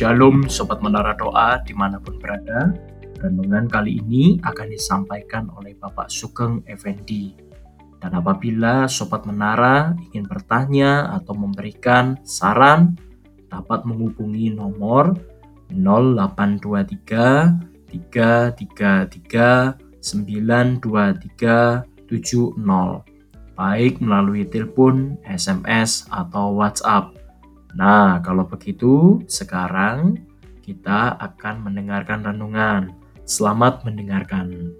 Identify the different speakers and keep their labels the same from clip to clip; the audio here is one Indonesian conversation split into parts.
Speaker 1: Shalom Sobat Menara Doa di mana pun berada. Renungan kali ini akan disampaikan oleh Bapak Sugeng Effendi. Dan apabila Sobat Menara ingin bertanya atau memberikan saran Dapat menghubungi nomor 0823 333 923 70 baik melalui telepon, SMS, atau WhatsApp Nah, kalau begitu, sekarang kita akan mendengarkan renungan. Selamat mendengarkan.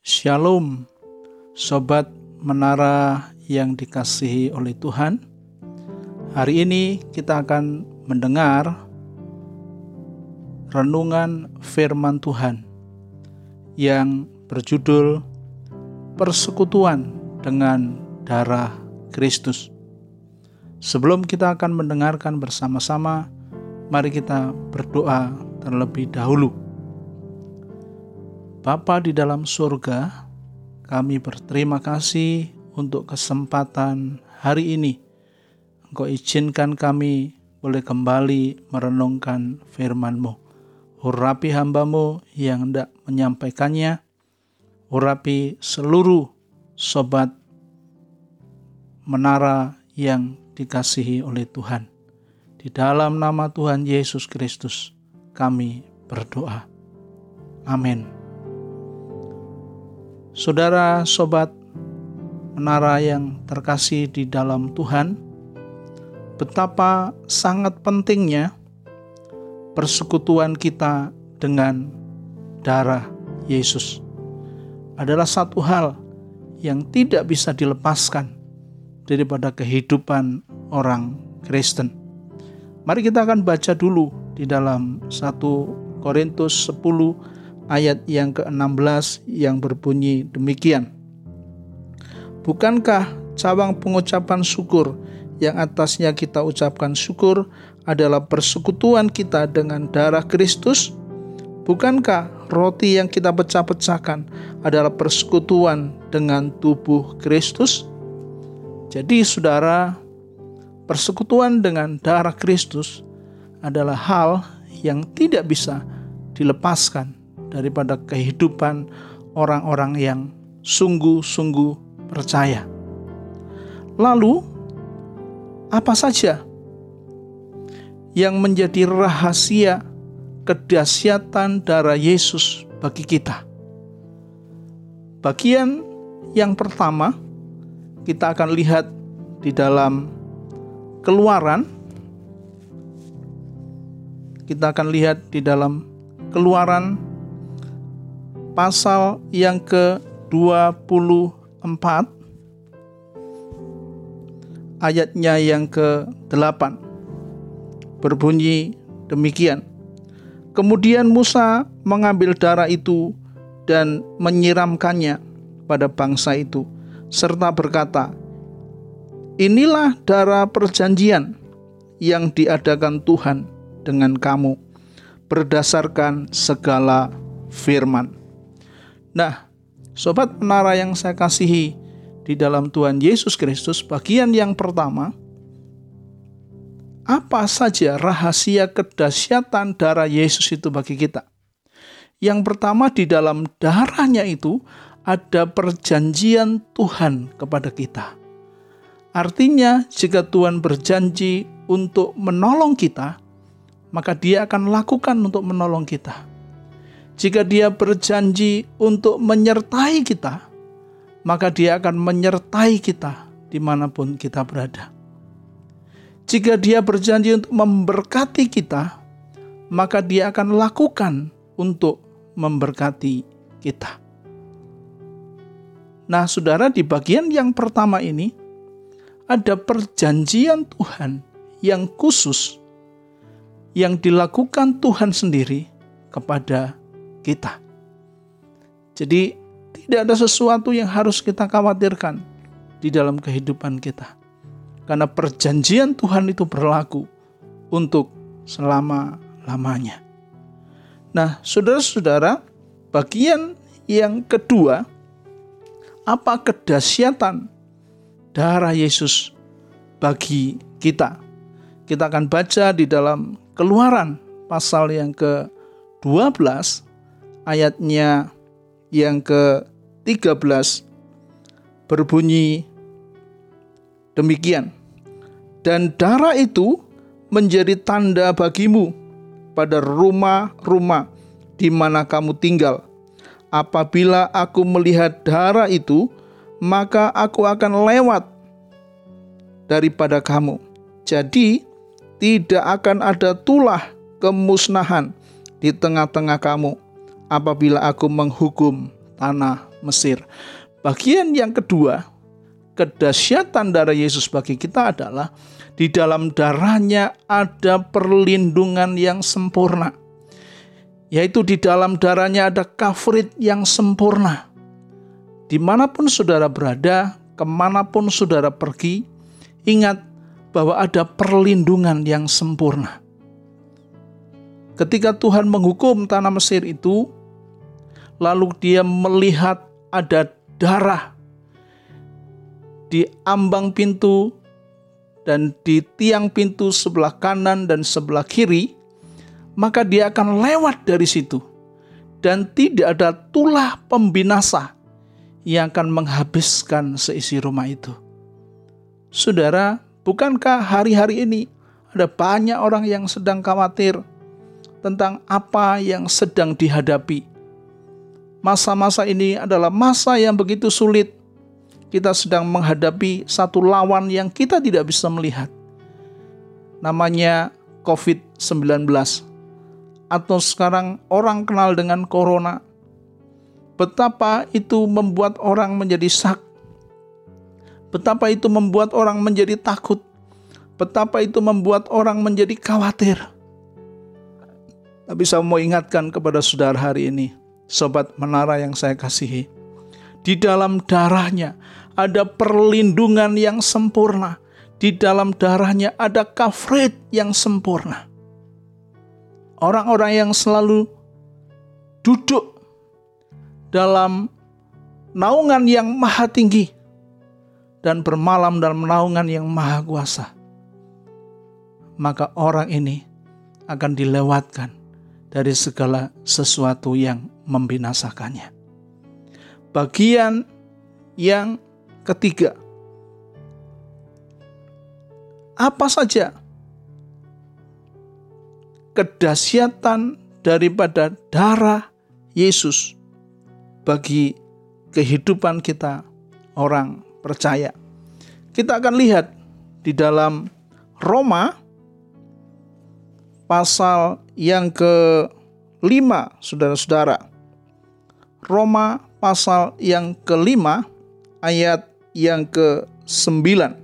Speaker 2: Shalom, sobat menara yang dikasihi oleh Tuhan. Hari ini kita akan mendengar renungan firman Tuhan yang berjudul Persekutuan dengan Darah Kristus. Sebelum kita akan mendengarkan bersama-sama, mari kita berdoa terlebih dahulu. Bapa di dalam surga, kami berterima kasih untuk kesempatan hari ini. Engkau izinkan kami boleh kembali merenungkan firman-Mu. Urapi hambamu yang hendak menyampaikannya. Urapi seluruh sobat menara yang dikasihi oleh Tuhan. Di dalam nama Tuhan Yesus Kristus kami berdoa. Amin. Saudara sobat menara yang terkasih di dalam Tuhan, betapa sangat pentingnya persekutuan kita dengan darah Yesus adalah satu hal yang tidak bisa dilepaskan daripada kehidupan orang Kristen. Mari kita akan baca dulu di dalam 1 Korintus 10 ayat yang ke-16 yang berbunyi demikian. Bukankah cabang pengucapan syukur yang atasnya kita ucapkan syukur adalah persekutuan kita dengan darah Kristus? Bukankah roti yang kita pecah-pecahkan adalah persekutuan dengan tubuh Kristus? Jadi, saudara, persekutuan dengan darah Kristus adalah hal yang tidak bisa dilepaskan daripada kehidupan orang-orang yang sungguh-sungguh percaya. Lalu, apa saja yang menjadi rahasia kedahsyatan darah Yesus bagi kita. Bagian yang pertama kita akan lihat di dalam Keluaran kita akan lihat di dalam Keluaran pasal yang ke-24 ayatnya yang ke-8 berbunyi demikian. Kemudian Musa mengambil darah itu dan menyiramkannya pada bangsa itu, serta berkata, "Inilah darah perjanjian yang diadakan Tuhan dengan kamu berdasarkan segala firman." Nah, sobat menara yang saya kasihi di dalam Tuhan Yesus Kristus, bagian yang pertama apa saja rahasia kedahsyatan darah Yesus itu bagi kita? Yang pertama di dalam darahnya itu ada perjanjian Tuhan kepada kita. Artinya jika Tuhan berjanji untuk menolong kita, maka dia akan lakukan untuk menolong kita. Jika dia berjanji untuk menyertai kita, maka dia akan menyertai kita di mana pun kita berada. Jika dia berjanji untuk memberkati kita, maka dia akan lakukan untuk memberkati kita. Nah, saudara, di bagian yang pertama ini ada perjanjian Tuhan yang khusus yang dilakukan Tuhan sendiri kepada kita. Jadi, tidak ada sesuatu yang harus kita khawatirkan di dalam kehidupan kita karena perjanjian Tuhan itu berlaku untuk selama-lamanya. Nah, saudara-saudara, bagian yang kedua apa kedahsyatan darah Yesus bagi kita. Kita akan baca di dalam Keluaran pasal yang ke-12 ayatnya yang ke-13 berbunyi demikian. Dan darah itu menjadi tanda bagimu pada rumah-rumah di mana kamu tinggal. Apabila aku melihat darah itu, maka aku akan lewat daripada kamu. Jadi, tidak akan ada tulah kemusnahan di tengah-tengah kamu apabila aku menghukum tanah Mesir. Bagian yang kedua, kedahsyatan darah Yesus bagi kita adalah di dalam darahnya ada perlindungan yang sempurna. Yaitu di dalam darahnya ada kafrit yang sempurna. Di mana pun saudara berada, ke mana pun saudara pergi, ingat bahwa ada perlindungan yang sempurna. Ketika Tuhan menghukum tanah Mesir itu, lalu dia melihat ada darah di ambang pintu dan di tiang pintu sebelah kanan dan sebelah kiri, maka dia akan lewat dari situ. Dan tidak ada tulah pembinasa yang akan menghabiskan seisi rumah itu. Saudara, bukankah hari-hari ini ada banyak orang yang sedang khawatir tentang apa yang sedang dihadapi? Masa-masa ini adalah masa yang begitu sulit kita sedang menghadapi satu lawan yang kita tidak bisa melihat. Namanya COVID-19 atau sekarang orang kenal dengan corona. Betapa itu membuat orang menjadi sak. Betapa itu membuat orang menjadi takut. Betapa itu membuat orang menjadi khawatir. Tapi saya mau ingatkan kepada saudara hari ini, sobat menara yang saya kasihi di dalam darahnya ada perlindungan yang sempurna. Di dalam darahnya ada kafret yang sempurna. Orang-orang yang selalu duduk dalam naungan yang maha tinggi dan bermalam dalam naungan yang maha kuasa. Maka orang ini akan dilewatkan dari segala sesuatu yang membinasakannya bagian yang ketiga. Apa saja kedahsyatan daripada darah Yesus bagi kehidupan kita orang percaya. Kita akan lihat di dalam Roma pasal yang kelima, saudara-saudara. Roma pasal yang kelima ayat yang ke sembilan.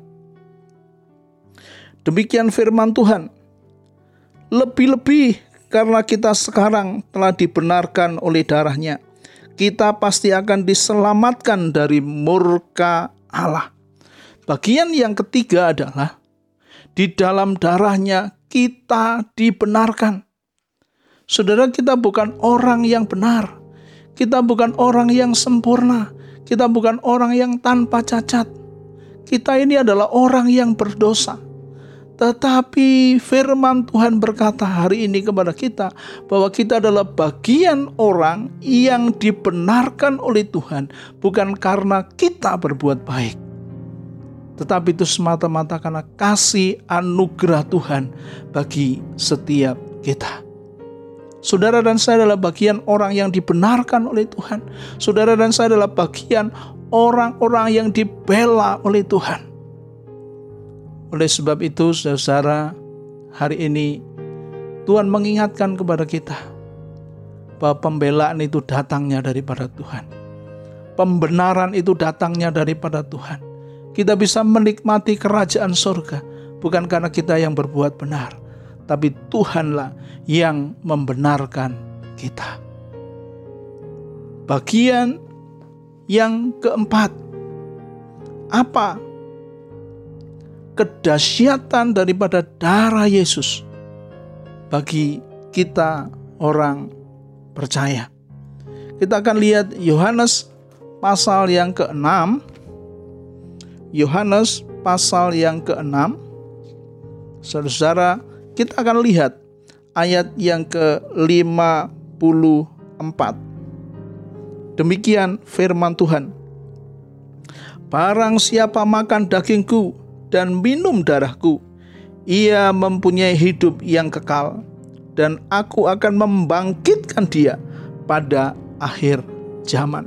Speaker 2: Demikian firman Tuhan. Lebih-lebih karena kita sekarang telah dibenarkan oleh darahnya, kita pasti akan diselamatkan dari murka Allah. Bagian yang ketiga adalah di dalam darahnya kita dibenarkan. Saudara kita bukan orang yang benar, kita bukan orang yang sempurna. Kita bukan orang yang tanpa cacat. Kita ini adalah orang yang berdosa. Tetapi firman Tuhan berkata hari ini kepada kita bahwa kita adalah bagian orang yang dibenarkan oleh Tuhan bukan karena kita berbuat baik. Tetapi itu semata-mata karena kasih anugerah Tuhan bagi setiap kita. Saudara dan saya adalah bagian orang yang dibenarkan oleh Tuhan. Saudara dan saya adalah bagian orang-orang yang dibela oleh Tuhan. Oleh sebab itu, saudara, hari ini Tuhan mengingatkan kepada kita bahwa pembelaan itu datangnya daripada Tuhan. Pembenaran itu datangnya daripada Tuhan. Kita bisa menikmati kerajaan surga bukan karena kita yang berbuat benar, tapi Tuhanlah yang membenarkan kita. Bagian yang keempat, apa kedahsyatan daripada darah Yesus bagi kita orang percaya. Kita akan lihat Yohanes pasal yang ke-6. Yohanes pasal yang ke-6. Saudara, kita akan lihat ayat yang ke-54. Demikian firman Tuhan. Barang siapa makan dagingku dan minum darahku, ia mempunyai hidup yang kekal, dan aku akan membangkitkan dia pada akhir zaman.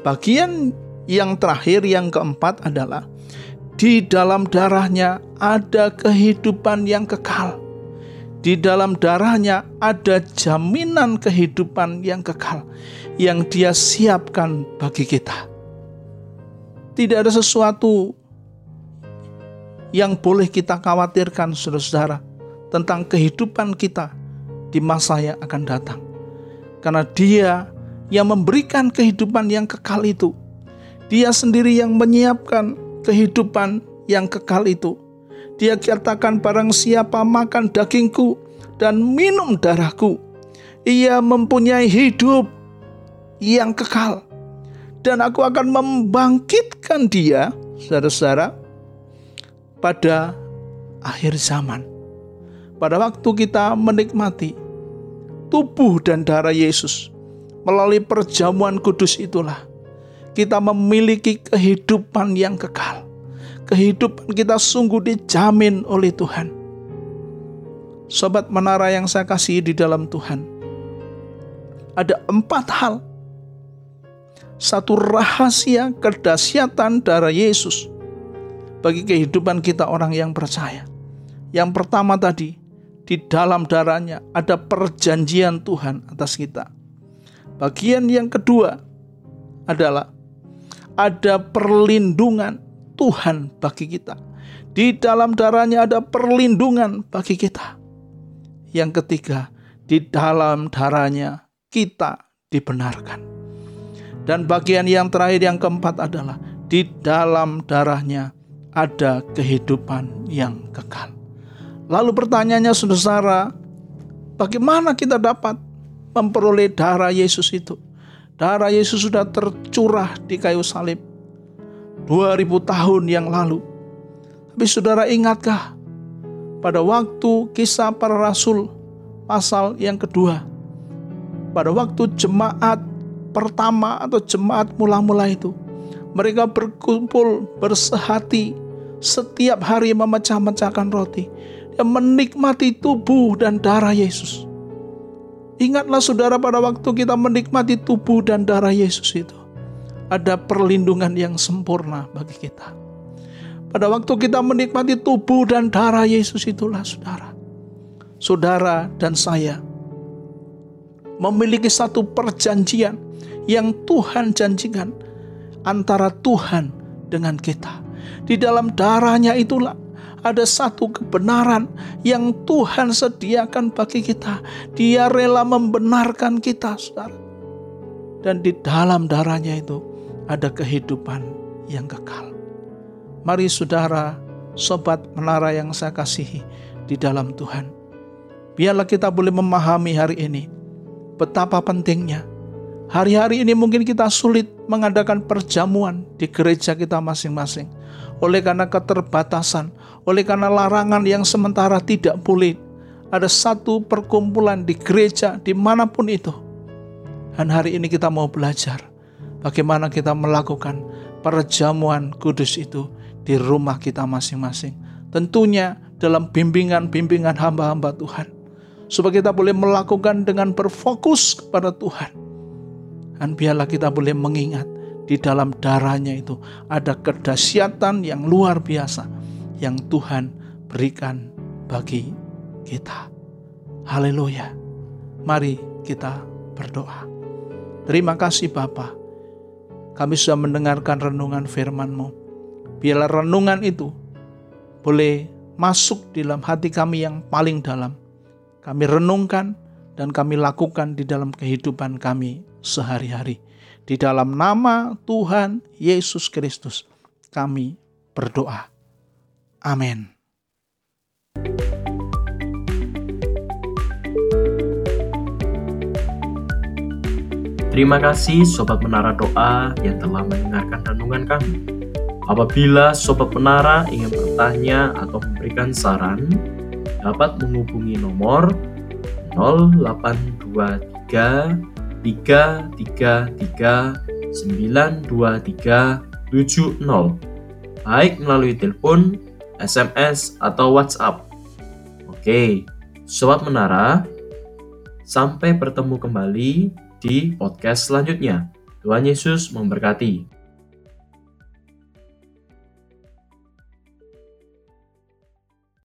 Speaker 2: Bagian yang terakhir, yang keempat adalah di dalam darahnya ada kehidupan yang kekal. Di dalam darahnya ada jaminan kehidupan yang kekal yang Dia siapkan bagi kita. Tidak ada sesuatu yang boleh kita khawatirkan, saudara-saudara, tentang kehidupan kita di masa yang akan datang. Karena Dia yang memberikan kehidupan yang kekal itu, Dia sendiri yang menyiapkan kehidupan yang kekal itu. Dia katakan barang siapa makan dagingku dan minum darahku, ia mempunyai hidup yang kekal dan aku akan membangkitkan dia, saudara-saudara, pada akhir zaman. Pada waktu kita menikmati tubuh dan darah Yesus melalui perjamuan kudus itulah kita memiliki kehidupan yang kekal. Kehidupan kita sungguh dijamin oleh Tuhan. Sobat menara yang saya kasih di dalam Tuhan. Ada empat hal satu rahasia kedahsyatan darah Yesus bagi kehidupan kita orang yang percaya. Yang pertama tadi, di dalam darahnya ada perjanjian Tuhan atas kita. Bagian yang kedua adalah ada perlindungan Tuhan bagi kita. Di dalam darahnya ada perlindungan bagi kita. Yang ketiga, di dalam darahnya kita dibenarkan. Dan bagian yang terakhir yang keempat adalah di dalam darahnya ada kehidupan yang kekal. Lalu pertanyaannya saudara, bagaimana kita dapat memperoleh darah Yesus itu? Darah Yesus sudah tercurah di kayu salib 2000 tahun yang lalu. Tapi saudara ingatkah pada waktu kisah para rasul pasal yang kedua pada waktu jemaat pertama atau jemaat mula-mula itu. Mereka berkumpul bersehati setiap hari memecah-mecahkan roti dan menikmati tubuh dan darah Yesus. Ingatlah saudara pada waktu kita menikmati tubuh dan darah Yesus itu. Ada perlindungan yang sempurna bagi kita. Pada waktu kita menikmati tubuh dan darah Yesus itulah saudara. Saudara dan saya memiliki satu perjanjian yang Tuhan janjikan antara Tuhan dengan kita. Di dalam darahnya itulah ada satu kebenaran yang Tuhan sediakan bagi kita. Dia rela membenarkan kita, saudara. Dan di dalam darahnya itu ada kehidupan yang kekal. Mari saudara, sobat menara yang saya kasihi di dalam Tuhan. Biarlah kita boleh memahami hari ini betapa pentingnya Hari-hari ini mungkin kita sulit mengadakan perjamuan di gereja kita masing-masing. Oleh karena keterbatasan, oleh karena larangan yang sementara tidak boleh. Ada satu perkumpulan di gereja di mana pun itu. Dan hari ini kita mau belajar bagaimana kita melakukan perjamuan kudus itu di rumah kita masing-masing. Tentunya dalam bimbingan-bimbingan hamba-hamba Tuhan. Supaya kita boleh melakukan dengan berfokus kepada Tuhan dan biarlah kita boleh mengingat di dalam darahnya itu ada kedahsyatan yang luar biasa yang Tuhan berikan bagi kita. Haleluya. Mari kita berdoa. Terima kasih Bapa. Kami sudah mendengarkan renungan firman-Mu. Biarlah renungan itu boleh masuk dalam hati kami yang paling dalam. Kami renungkan dan kami lakukan di dalam kehidupan kami sehari-hari. Di dalam nama Tuhan Yesus Kristus, kami berdoa. Amin.
Speaker 1: Terima kasih Sobat Menara Doa yang telah mendengarkan renungan kami. Apabila Sobat Menara ingin bertanya atau memberikan saran, dapat menghubungi nomor 0823 333 923 70 baik melalui telepon, SMS, atau WhatsApp. Oke, Sobat Menara, sampai bertemu kembali di podcast selanjutnya. Tuhan Yesus memberkati.